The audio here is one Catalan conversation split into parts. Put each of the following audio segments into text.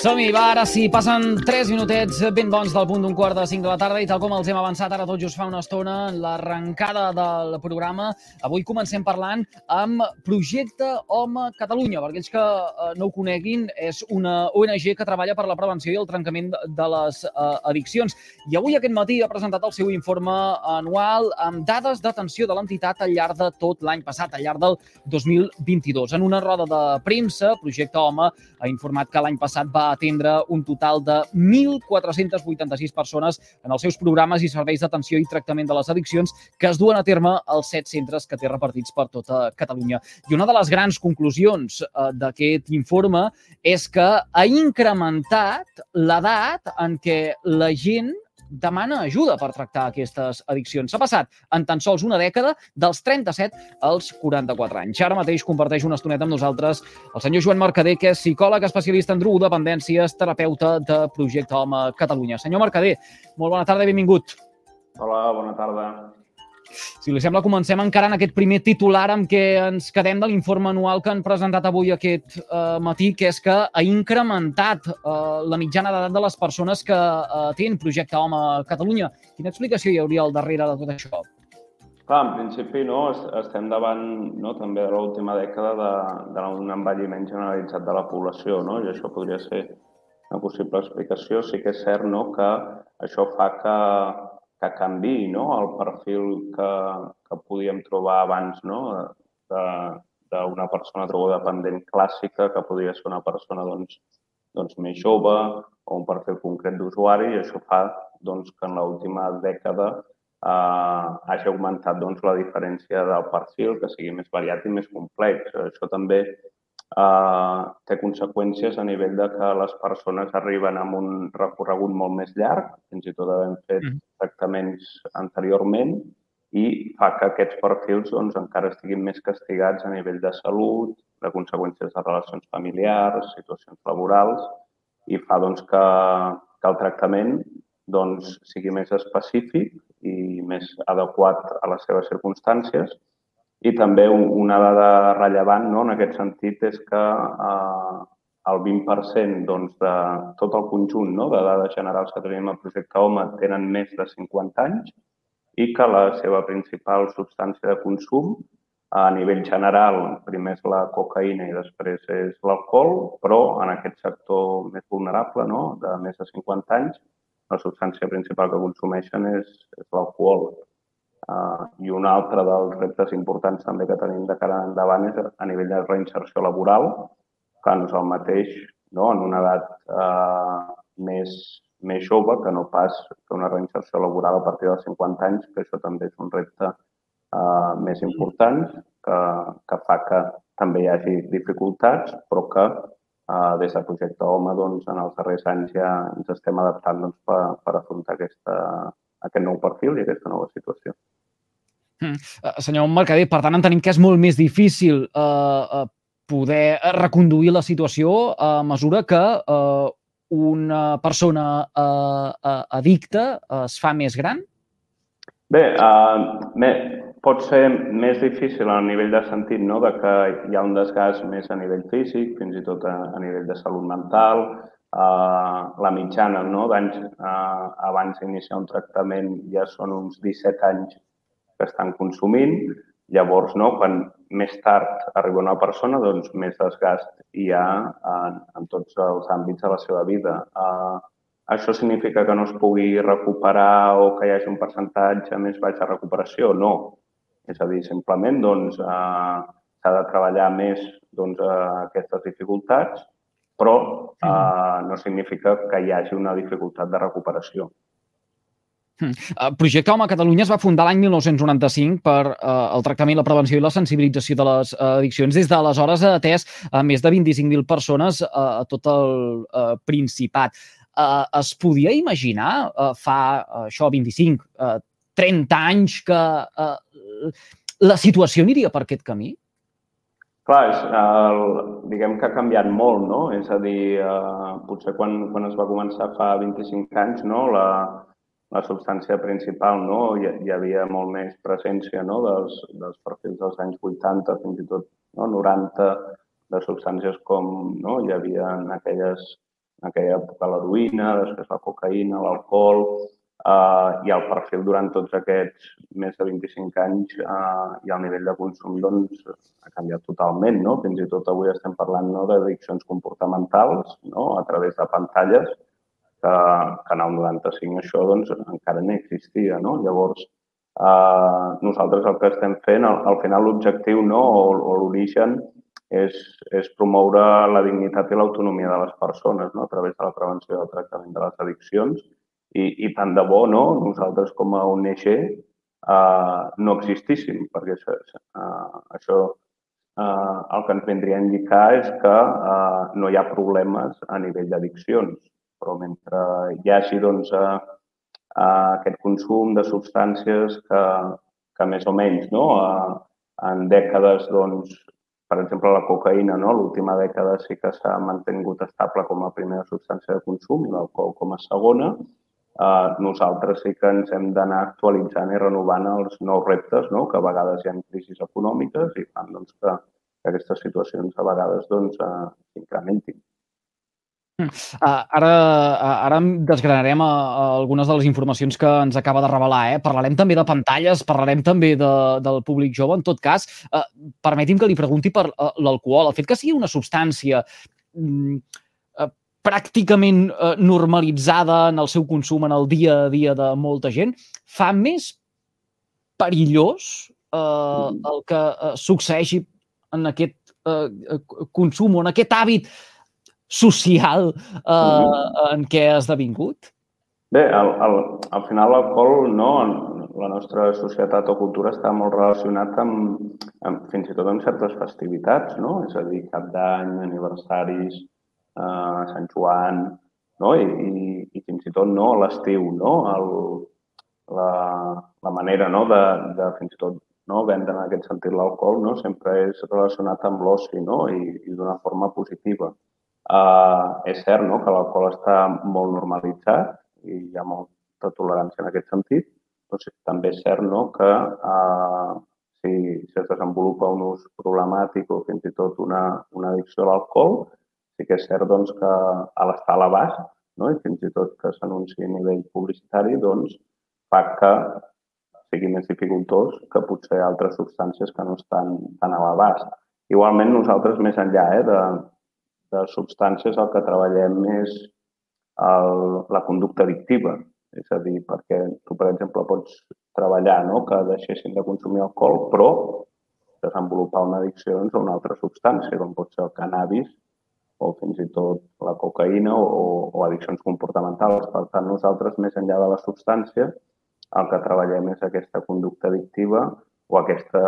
Som-hi, va, ara sí, passen 3 minutets ben bons del punt d'un quart de 5 de la tarda i tal com els hem avançat ara tot just fa una estona en l'arrencada del programa, avui comencem parlant amb Projecte Home Catalunya. Per aquells que eh, no ho coneguin, és una ONG que treballa per la prevenció i el trencament de les eh, addiccions. I avui aquest matí ha presentat el seu informe anual amb dades d'atenció de l'entitat al llarg de tot l'any passat, al llarg del 2022. En una roda de premsa, Projecte Home ha informat que l'any passat va atendre un total de 1.486 persones en els seus programes i serveis d'atenció i tractament de les addiccions que es duen a terme als set centres que té repartits per tota Catalunya. I una de les grans conclusions eh, d'aquest informe és que ha incrementat l'edat en què la gent demana ajuda per tractar aquestes addiccions. S'ha passat en tan sols una dècada dels 37 als 44 anys. Ara mateix comparteix una estoneta amb nosaltres el senyor Joan Mercader, que és psicòleg especialista en drogodependències, terapeuta de Projecte Home Catalunya. Senyor Mercader, molt bona tarda i benvingut. Hola, bona tarda. Si li sembla, comencem encara en aquest primer titular amb què ens quedem de l'informe anual que han presentat avui aquest eh, matí, que és que ha incrementat eh, la mitjana d'edat de les persones que eh, tenen projecte Home a Catalunya. Quina explicació hi hauria al darrere de tot això? Clar, en principi no, estem davant no, també de l'última dècada d'un envelliment generalitzat de la població, no? i això podria ser una possible explicació. Sí que és cert no, que això fa que que canvi no? el perfil que, que podíem trobar abans no? d'una persona drogodependent clàssica, que podria ser una persona doncs, doncs, més jove o un perfil concret d'usuari i això fa doncs, que en l'última dècada eh, hagi augmentat doncs, la diferència del perfil, que sigui més variat i més complex. Això també eh, té conseqüències a nivell de que les persones arriben amb un recorregut molt més llarg, fins i tot havent fet mm. tractaments anteriorment, i fa que aquests perfils doncs, encara estiguin més castigats a nivell de salut, de conseqüències de relacions familiars, situacions laborals, i fa doncs, que, que el tractament doncs, sigui més específic i més adequat a les seves circumstàncies i també una dada rellevant no, en aquest sentit és que eh, el 20% doncs, de tot el conjunt no, de dades generals que tenim al projecte HOME tenen més de 50 anys i que la seva principal substància de consum a nivell general, primer és la cocaïna i després és l'alcohol, però en aquest sector més vulnerable, no, de més de 50 anys, la substància principal que consumeixen és, és l'alcohol. Uh, I un altre dels reptes importants també que tenim de cara endavant és a nivell de reinserció laboral, que no és el mateix no? en una edat uh, més, més jove que no pas que una reinserció laboral a partir dels 50 anys, que això també és un repte uh, més important que, que fa que també hi hagi dificultats, però que uh, des del projecte HOME doncs, en els darrers anys ja ens estem adaptant doncs, per, per afrontar aquesta, aquest nou perfil i aquesta nova situació. Mm. Uh, senyor Mercader, per tant, entenem que és molt més difícil uh, uh, poder reconduir la situació a mesura que uh, una persona uh, addicta es fa més gran? Bé, uh, bé, pot ser més difícil a nivell de sentit, no? de que hi ha un desgast més a nivell físic, fins i tot a, a nivell de salut mental, uh, la mitjana no? d'anys uh, abans d'iniciar un tractament ja són uns 17 anys que estan consumint. Llavors, no, quan més tard arriba una persona, doncs més desgast hi ha en, en tots els àmbits de la seva vida. Uh, això significa que no es pugui recuperar o que hi hagi un percentatge més baix de recuperació? No. És a dir, simplement doncs, uh, s'ha de treballar més doncs, uh, aquestes dificultats, però uh, no significa que hi hagi una dificultat de recuperació. Hmm. projecte Home a Catalunya es va fundar l'any 1995 per uh, el tractament, la prevenció i la sensibilització de les uh, addiccions. Des d'aleshores ha atès a més de 25.000 persones a tot el uh, Principat. Uh, es podia imaginar uh, fa això 25, uh, 30 anys que uh, la situació aniria per aquest camí? Clar, és, el, diguem que ha canviat molt, no? És a dir, eh, potser quan, quan es va començar fa 25 anys, no? La, la substància principal, no? Hi, hi havia molt més presència no? dels, dels perfils dels anys 80, fins i tot no? 90, de substàncies com no? hi havia en aquelles en aquella època l'heroïna, després la cocaïna, l'alcohol, eh, i el perfil durant tots aquests més de 25 anys eh, i el nivell de consum doncs, ha canviat totalment. No? Fins i tot avui estem parlant no, d'addiccions comportamentals no? a través de pantalles, que, el 95 això doncs, encara no existia. No? Llavors, eh, nosaltres el que estem fent, al, al final l'objectiu no, o, o l'origen és, és promoure la dignitat i l'autonomia de les persones no? a través de la prevenció i el tractament de les addiccions i, i tant de bo no? nosaltres com a ONG eh, no existíssim, perquè això, eh, això eh, el que ens vindria a indicar és que eh, no hi ha problemes a nivell d'addiccions, però mentre hi hagi doncs, eh, eh, aquest consum de substàncies que, que més o menys no? eh, en dècades, doncs, per exemple, la cocaïna, no? l'última dècada sí que s'ha mantingut estable com a primera substància de consum i l'alcohol com a segona, eh, nosaltres sí que ens hem d'anar actualitzant i renovant els nous reptes, no? que a vegades hi ha crisis econòmiques i fan doncs, que, que aquestes situacions a vegades doncs, eh, s'incrementin. Uh, ara, uh, ara desgranarem uh, algunes de les informacions que ens acaba de revelar. Eh? Parlarem també de pantalles, parlarem també de, del públic jove. En tot cas, uh, permeti'm que li pregunti per uh, l'alcohol. El fet que sigui una substància um, pràcticament eh, normalitzada en el seu consum en el dia a dia de molta gent, fa més perillós mm. el que eh, succeeixi en aquest eh, consum o en aquest hàbit social eh, mm. en què ha esdevingut? Bé, al, al, al final l'alcohol, no, la nostra societat o cultura està molt relacionat amb, amb fins i tot amb certes festivitats, no? És a dir, cap d'any, aniversaris, eh, Sant Joan, no? I, i, i fins i tot no, l'estiu, no? El, la, la manera no? de, de fins i tot no? vendre en aquest sentit l'alcohol no? sempre és relacionat amb l'oci no? i, i d'una forma positiva. Uh, és cert no? que l'alcohol està molt normalitzat i hi ha molta tolerància en aquest sentit, sí, també és cert no? que uh, si, si es desenvolupa un ús problemàtic o fins i tot una, una addicció a l'alcohol, sí que és cert doncs, que a l'estar a l'abast, no? i fins i tot que s'anunciï a nivell publicitari, doncs, fa que sigui més dificultós que potser altres substàncies que no estan tan a l'abast. Igualment, nosaltres, més enllà eh, de, de substàncies, el que treballem és el, la conducta addictiva. És a dir, perquè tu, per exemple, pots treballar no? que deixessin de consumir alcohol, però desenvolupar una addicció doncs, a una altra substància, com pot ser el cannabis o fins i tot la cocaïna o, o addiccions comportamentals. Per tant, nosaltres, més enllà de la substància, el que treballem és aquesta conducta addictiva o, aquesta,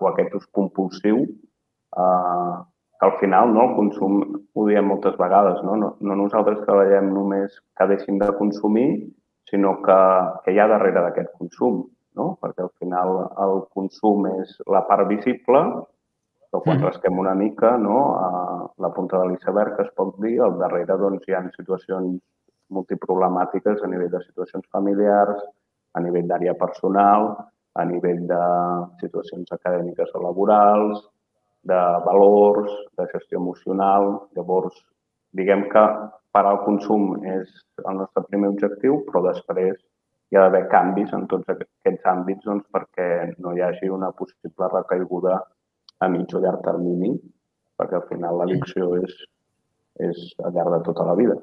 o aquest ús compulsiu eh, que al final no, el consum ho diem moltes vegades, no? No, no nosaltres treballem només que deixin de consumir, sinó que, que hi ha darrere d'aquest consum, no? perquè al final el consum és la part visible però quan mm. rasquem una mica, no, a la punta de l'iceberg, que es pot dir, al darrere doncs, hi ha situacions multiproblemàtiques a nivell de situacions familiars, a nivell d'àrea personal, a nivell de situacions acadèmiques o laborals, de valors, de gestió emocional. Llavors, diguem que parar el consum és el nostre primer objectiu, però després hi ha d'haver canvis en tots aquests àmbits doncs, perquè no hi hagi una possible recaiguda a mig o llarg termini, perquè al final l'addicció és, és al llarg de tota la vida.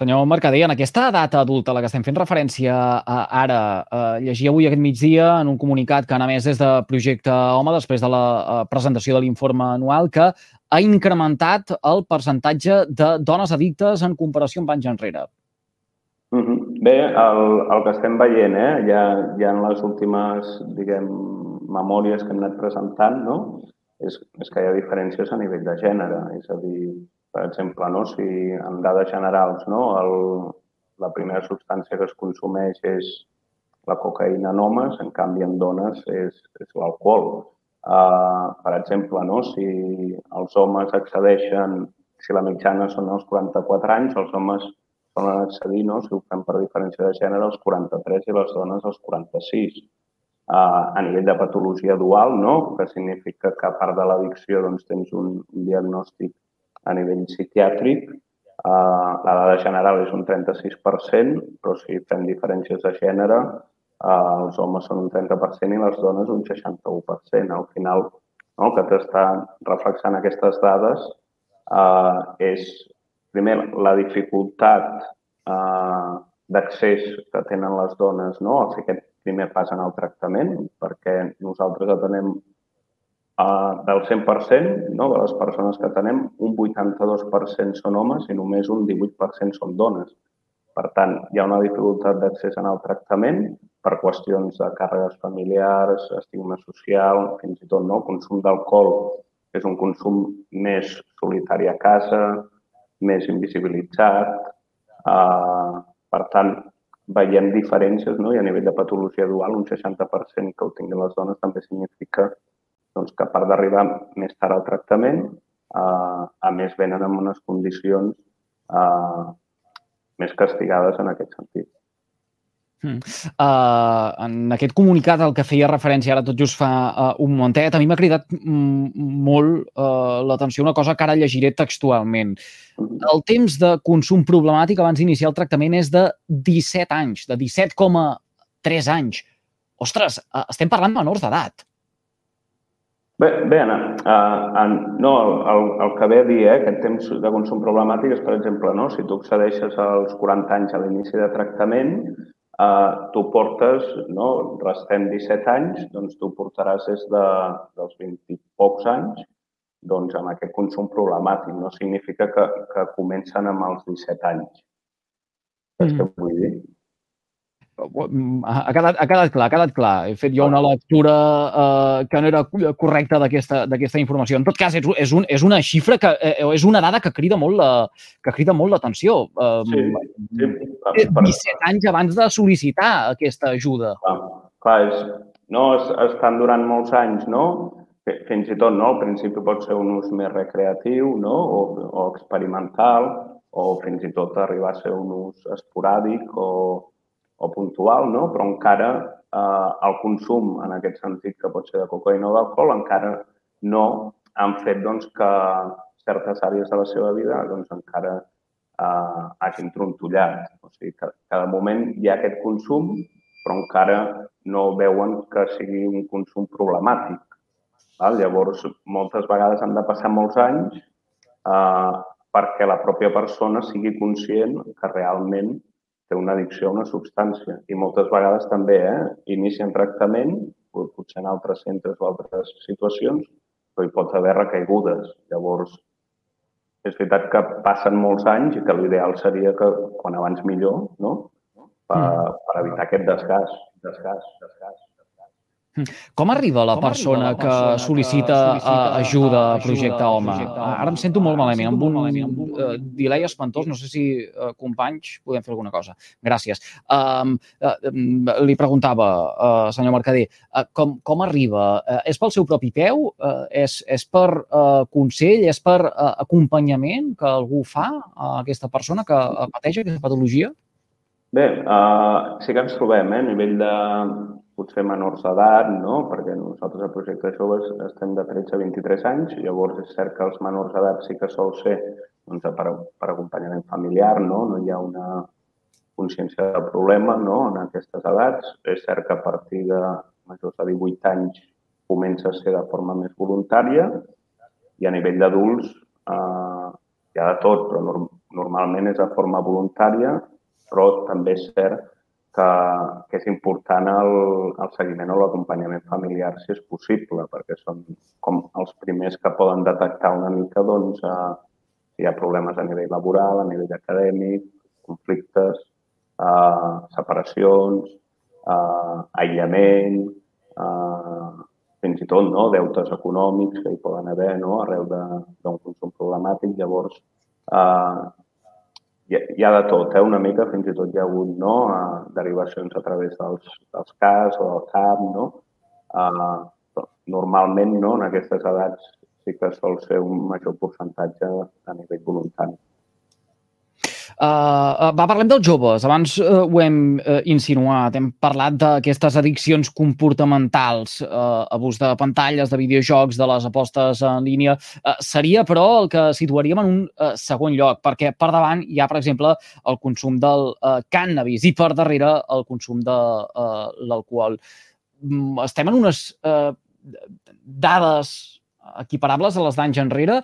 Senyor Mercader, en aquesta edat adulta a la que estem fent referència a ara, eh, llegia avui aquest migdia en un comunicat que ha més des de Projecte Home, després de la eh, presentació de l'informe anual, que ha incrementat el percentatge de dones addictes en comparació amb anys enrere. Mm -hmm. Bé, el, el que estem veient eh, ja, ja en les últimes, diguem, memòries que hem anat presentant, no? és, és que hi ha diferències a nivell de gènere. És a dir, per exemple, no? si en dades generals no? El, la primera substància que es consumeix és la cocaïna en homes, en canvi en dones és, és l'alcohol. Uh, per exemple, no? si els homes accedeixen, si la mitjana són els 44 anys, els homes solen accedir, no? si ho fem per diferència de gènere, als 43 i les dones als 46 a nivell de patologia dual, no? que significa que a part de l'addicció doncs, tens un, un diagnòstic a nivell psiquiàtric. Uh, la dada general és un 36%, però si fem diferències de gènere, uh, els homes són un 30% i les dones un 61%. Al final, no, que t'està reflexant aquestes dades uh, és, primer, la dificultat uh, d'accés que tenen les dones no? a fer aquest primer pas en el tractament, perquè nosaltres atenem Del 100% no, de les persones que tenem, un 82% són homes i només un 18% són dones. Per tant, hi ha una dificultat d'accés en el tractament per qüestions de càrregues familiars, estigma social, fins i tot no? consum d'alcohol, és un consum més solitari a casa, més invisibilitzat. Uh, per tant, veiem diferències no? i a nivell de patologia dual, un 60% que ho tinguin les dones també significa doncs, que a part d'arribar més tard al tractament, eh, a més venen en unes condicions eh, més castigades en aquest sentit. Uh, en aquest comunicat al que feia referència ara tot just fa uh, un momentet, a mi m'ha cridat molt uh, l'atenció una cosa que ara llegiré textualment. Mm-hmm. El temps de consum problemàtic abans d'iniciar el tractament és de 17 anys, de 17,3 anys. Ostres, uh, estem parlant de menors d'edat. Bé, bé Anna, uh, en, no, el, el, el que ve a dir, eh, aquest temps de consum problemàtic és, per exemple, no, si tu accedeixes als 40 anys a l'inici de tractament, uh, tu portes, no, restem 17 anys, doncs tu portaràs des de, dels 20 i pocs anys doncs, amb aquest consum problemàtic. No significa que, que comencen amb els 17 anys. Saps mm. què vull dir? Ha quedat, ha quedat clar, ha quedat clar. He fet jo una lectura eh, que no era correcta d'aquesta informació. En tot cas, és, és, un, és una xifra que eh, és una dada que crida molt la, que crida molt l'atenció. Eh, sí, sí. 17 anys abans de sol·licitar aquesta ajuda. Clar, clar és, no, es, estan durant molts anys, no? Fins i tot, no? Al principi pot ser un ús més recreatiu, no? O, o experimental, o fins i tot arribar a ser un ús esporàdic o, o puntual, no? però encara eh, el consum, en aquest sentit, que pot ser de cocaïna o d'alcohol, encara no han fet doncs, que certes àrees de la seva vida doncs, encara eh, hagin trontollat. O sigui, que cada moment hi ha aquest consum, però encara no veuen que sigui un consum problemàtic. Val? Llavors, moltes vegades han de passar molts anys eh, perquè la pròpia persona sigui conscient que realment té una addicció a una substància. I moltes vegades també eh, inicien tractament, potser en altres centres o altres situacions, però hi pot haver recaigudes. Llavors, és veritat que passen molts anys i que l'ideal seria que quan abans millor, no? Per, mm. per evitar aquest desgast, desgast, desgast. Com arriba la persona que sol·licita ajuda a Projecte Home? Ara em sento molt malament, amb un uh, delay espantós. No sé si, uh, companys, podem fer alguna cosa. Gràcies. Uh, uh, li preguntava, uh, senyor Mercader, uh, com, com arriba? Uh, és pel seu propi peu? Uh, és, és per uh, consell? És per uh, acompanyament que algú fa a aquesta persona que pateix aquesta patologia? Bé, uh, sí que ens trobem eh, a nivell de, potser menors d'edat, no? perquè nosaltres al projecte de joves estem de 13 a 23 anys, llavors és cert que els menors d'edat sí que sol ser doncs, per, per acompanyament familiar, no? no hi ha una consciència del problema no? en aquestes edats. És cert que a partir de majors de 18 anys comença a ser de forma més voluntària i a nivell d'adults eh, hi ha de tot, però norm normalment és de forma voluntària, però també és cert que, que és important el, el seguiment o l'acompanyament familiar si és possible, perquè són com els primers que poden detectar una mica doncs, eh, si hi ha problemes a nivell laboral, a nivell acadèmic, conflictes, eh, separacions, eh, aïllament, eh, fins i tot no? deutes econòmics que hi poden haver no? arrel d'un consum problemàtic. Llavors, eh, hi, hi ha de tot, eh? una mica, fins i tot hi ha hagut no? Uh, derivacions a través dels, dels CAS o del CAP, no? Uh, normalment, no? en aquestes edats sí que sol ser un major percentatge a nivell voluntari. Uh, va, parlem dels joves. Abans uh, ho hem uh, insinuat. Hem parlat d'aquestes addiccions comportamentals, uh, abús de pantalles, de videojocs, de les apostes en línia. Uh, seria, però, el que situaríem en un uh, segon lloc, perquè per davant hi ha, per exemple, el consum del uh, cannabis i per darrere el consum de uh, l'alcohol. Mm, estem en unes uh, dades equiparables a les d'anys enrere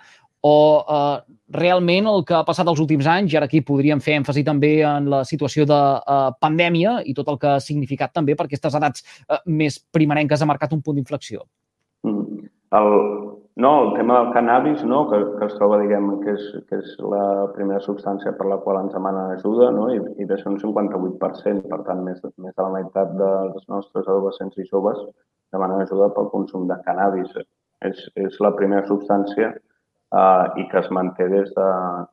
o eh, realment el que ha passat els últims anys, i ara aquí podríem fer èmfasi també en la situació de eh, pandèmia i tot el que ha significat també per aquestes edats eh, més primerenques ha marcat un punt d'inflexió. Mm. El, no, el tema del cannabis, no, que, que es troba, diguem, que és, que és la primera substància per la qual ens demanen ajuda, no? I, i ser un 58%, per tant, més, més de la meitat dels nostres adolescents i joves demanen ajuda pel consum de cannabis. És, és la primera substància eh, i que es manté des de,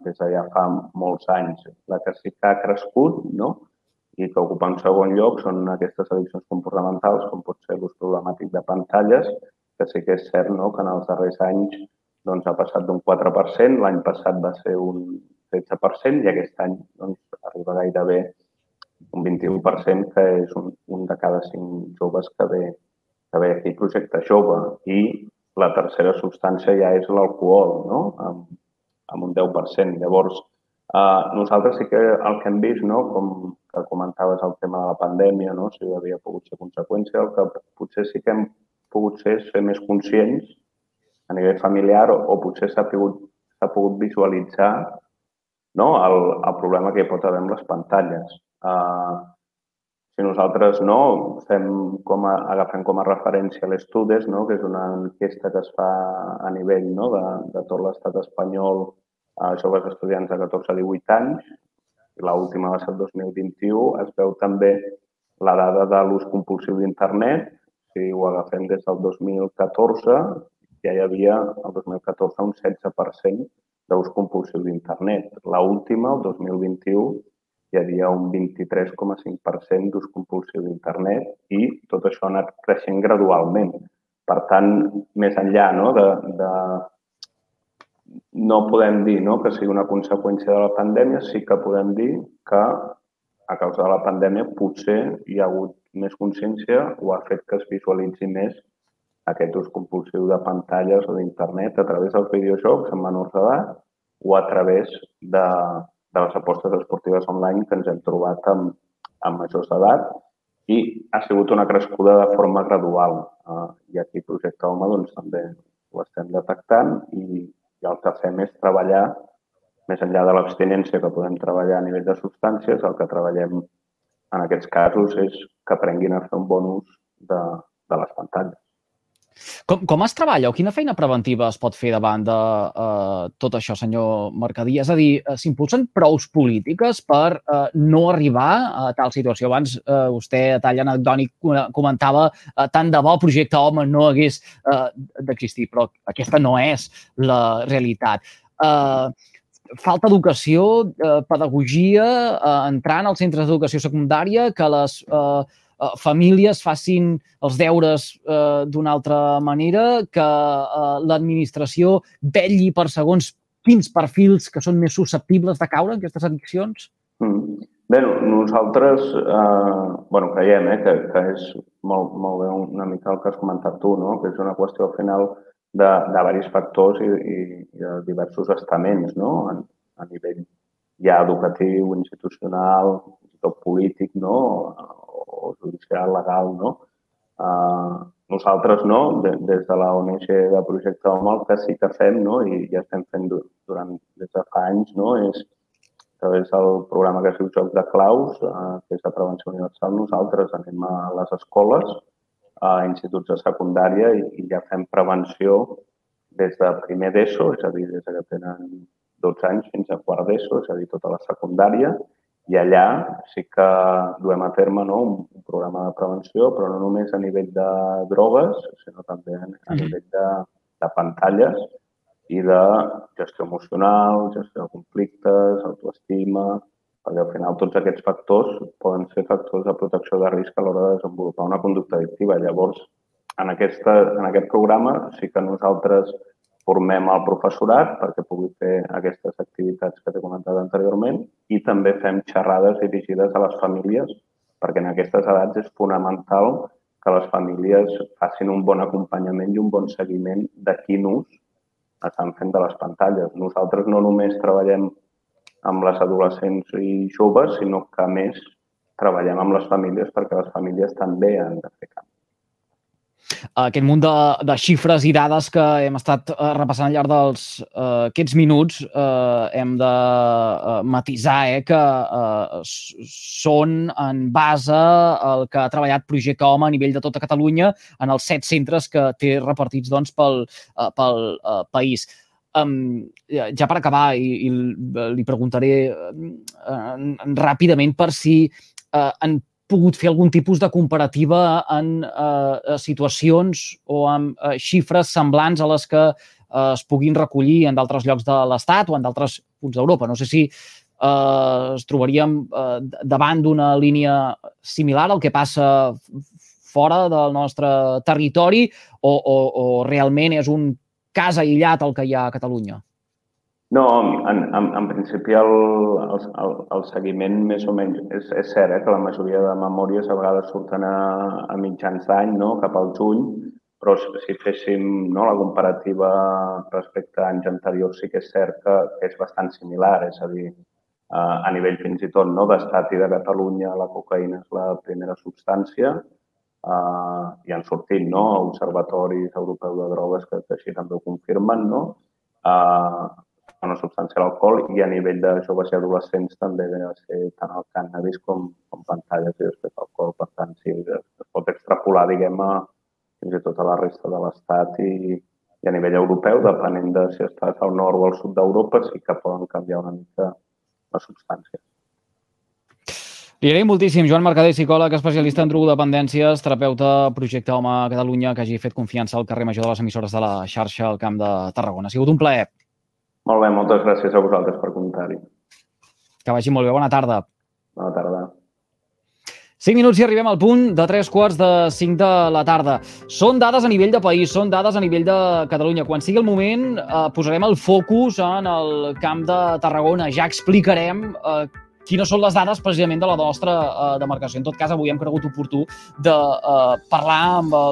des de ja fa molts anys. La que sí que ha crescut no? i que ocupa un segon lloc són aquestes addiccions comportamentals, com pot ser l'ús problemàtic de pantalles, que sí que és cert no? que en els darrers anys doncs, ha passat d'un 4%, l'any passat va ser un 13% i aquest any doncs, arriba gairebé un 21%, que és un, un de cada cinc joves que ve, que ve aquí projecte jove. I la tercera substància ja és l'alcohol, no? amb, amb un 10%. Llavors, eh, nosaltres sí que el que hem vist, no? com que comentaves el tema de la pandèmia, no? si havia pogut ser conseqüència, el que potser sí que hem pogut ser ser més conscients a nivell familiar o, o potser s'ha pogut, pogut visualitzar no? el, el problema que hi pot haver amb les pantalles. Uh, si nosaltres no fem com a, agafem com a referència l'Estudes, no? que és una enquesta que es fa a nivell no? de, de tot l'estat espanyol a joves estudiants de 14 a 18 anys, l'última va ser el 2021, es veu també la dada de l'ús compulsiu d'internet, si ho agafem des del 2014, ja hi havia el 2014 un 16% d'ús compulsiu d'internet. L'última, el 2021, hi havia un 23,5% d'ús compulsiu d'internet i tot això ha anat creixent gradualment. Per tant, més enllà no, de, de no podem dir no, que sigui una conseqüència de la pandèmia, sí que podem dir que a causa de la pandèmia potser hi ha hagut més consciència o ha fet que es visualitzi més aquest ús compulsiu de pantalles o d'internet a través dels videojocs en menors d'edat o a través de, de les apostes esportives online que ens hem trobat amb, amb majors d'edat i ha sigut una crescuda de forma gradual. Uh, I aquí Projecte Home doncs, també ho estem detectant i, i el que fem és treballar més enllà de l'abstinència que podem treballar a nivell de substàncies, el que treballem en aquests casos és que aprenguin a fer un bon ús de, de les pantalles. Com, com es treballa o quina feina preventiva es pot fer davant de uh, tot això, senyor Mercadí? És a dir, uh, s'impulsen prous polítiques per uh, no arribar a tal situació? Abans uh, vostè, a tall anecdònic, comentava uh, tant de bo el projecte Home no hagués uh, d'existir, però aquesta no és la realitat. Uh, falta educació, eh, pedagogia, eh, entrar en els centres d'educació secundària, que les eh, eh, famílies facin els deures eh, d'una altra manera, que eh, l'administració vetlli per segons quins perfils que són més susceptibles de caure en aquestes addiccions? Mm. Bé, nosaltres eh, bueno, creiem eh, que, que és molt, molt bé una mica el que has comentat tu, no? que és una qüestió al final de, de diversos factors i, i, i de diversos estaments no? a, a nivell ja educatiu, institucional, tot polític, no? O judicial, legal, no? Uh, nosaltres, no, de, des de la ONG de Projecte Home, el que sí que fem, no, i ja estem fent durant des de fa anys, no, és a través del programa que es diu Joc de Claus, uh, que és de prevenció universal, nosaltres anem a les escoles, a instituts de secundària i, i ja fem prevenció des de primer d'ESO, és a dir, des que tenen 12 anys fins a quart d'ESO, és a dir, tota la secundària, i allà sí que duem a terme no, un, programa de prevenció, però no només a nivell de drogues, sinó també a, a nivell de, de pantalles i de gestió emocional, gestió de conflictes, autoestima, perquè al final tots aquests factors poden ser factors de protecció de risc a l'hora de desenvolupar una conducta addictiva. Llavors, en, aquesta, en aquest programa sí que nosaltres formem el professorat perquè pugui fer aquestes activitats que t'he comentat anteriorment i també fem xerrades dirigides a les famílies, perquè en aquestes edats és fonamental que les famílies facin un bon acompanyament i un bon seguiment de quin ús estan fent de les pantalles. Nosaltres no només treballem amb les adolescents i joves, sinó que, a més, treballem amb les famílies perquè les famílies també han de fer canvi aquest munt de, de xifres i dades que hem estat uh, repassant al llarg dels uh, aquests minuts uh, hem de matisar eh, que uh, són en base al que ha treballat Projecte Home a nivell de tota Catalunya en els set centres que té repartits doncs, pel, uh, pel uh, país. Um, ja per acabar, i, i li preguntaré uh, ràpidament per si uh, en pogut fer algun tipus de comparativa en eh, situacions o amb eh, xifres semblants a les que eh, es puguin recollir en d'altres llocs de l'Estat o en d'altres punts d'Europa. No sé si eh, es trobaríem eh, davant d'una línia similar al que passa fora del nostre territori o, o, o realment és un cas aïllat el que hi ha a Catalunya? No, en, en, en principi el, el, el seguiment més o menys és, és cert eh, que la majoria de memòries a vegades surten a, a mitjans d'any, no? cap al juny, però si, si féssim no, la comparativa respecte a anys anteriors sí que és cert que, que és bastant similar, és a dir, a, a nivell fins i tot no, d'estat i de Catalunya la cocaïna és la primera substància, uh, i han sortit no, observatoris europeus de drogues que, que així també ho confirmen, no? Uh, una substància a l'alcohol i a nivell de joves i adolescents també ve a ser tant el cannabis com, com pantalles i després alcohol. Per tant, sí, es, es pot extrapolar, diguem, a, fins i tot a la resta de l'Estat i, i a nivell europeu, depenent de si estàs al nord o al sud d'Europa, sí que poden canviar una mica la substància. Li agraïm moltíssim, Joan Mercader, psicòleg, especialista en drogodependències, terapeuta Projecte Home a Catalunya, que hagi fet confiança al carrer major de les emissores de la xarxa al Camp de Tarragona. Ha sigut un plaer. Molt bé, moltes gràcies a vosaltres per comptar-hi. Que vagi molt bé. Bona tarda. Bona tarda. 5 minuts i arribem al punt de 3 quarts de 5 de la tarda. Són dades a nivell de país, són dades a nivell de Catalunya. Quan sigui el moment, eh, posarem el focus en el camp de Tarragona. Ja explicarem eh, quines són les dades precisament de la nostra eh, demarcació. En tot cas, avui hem cregut oportú de eh, parlar amb el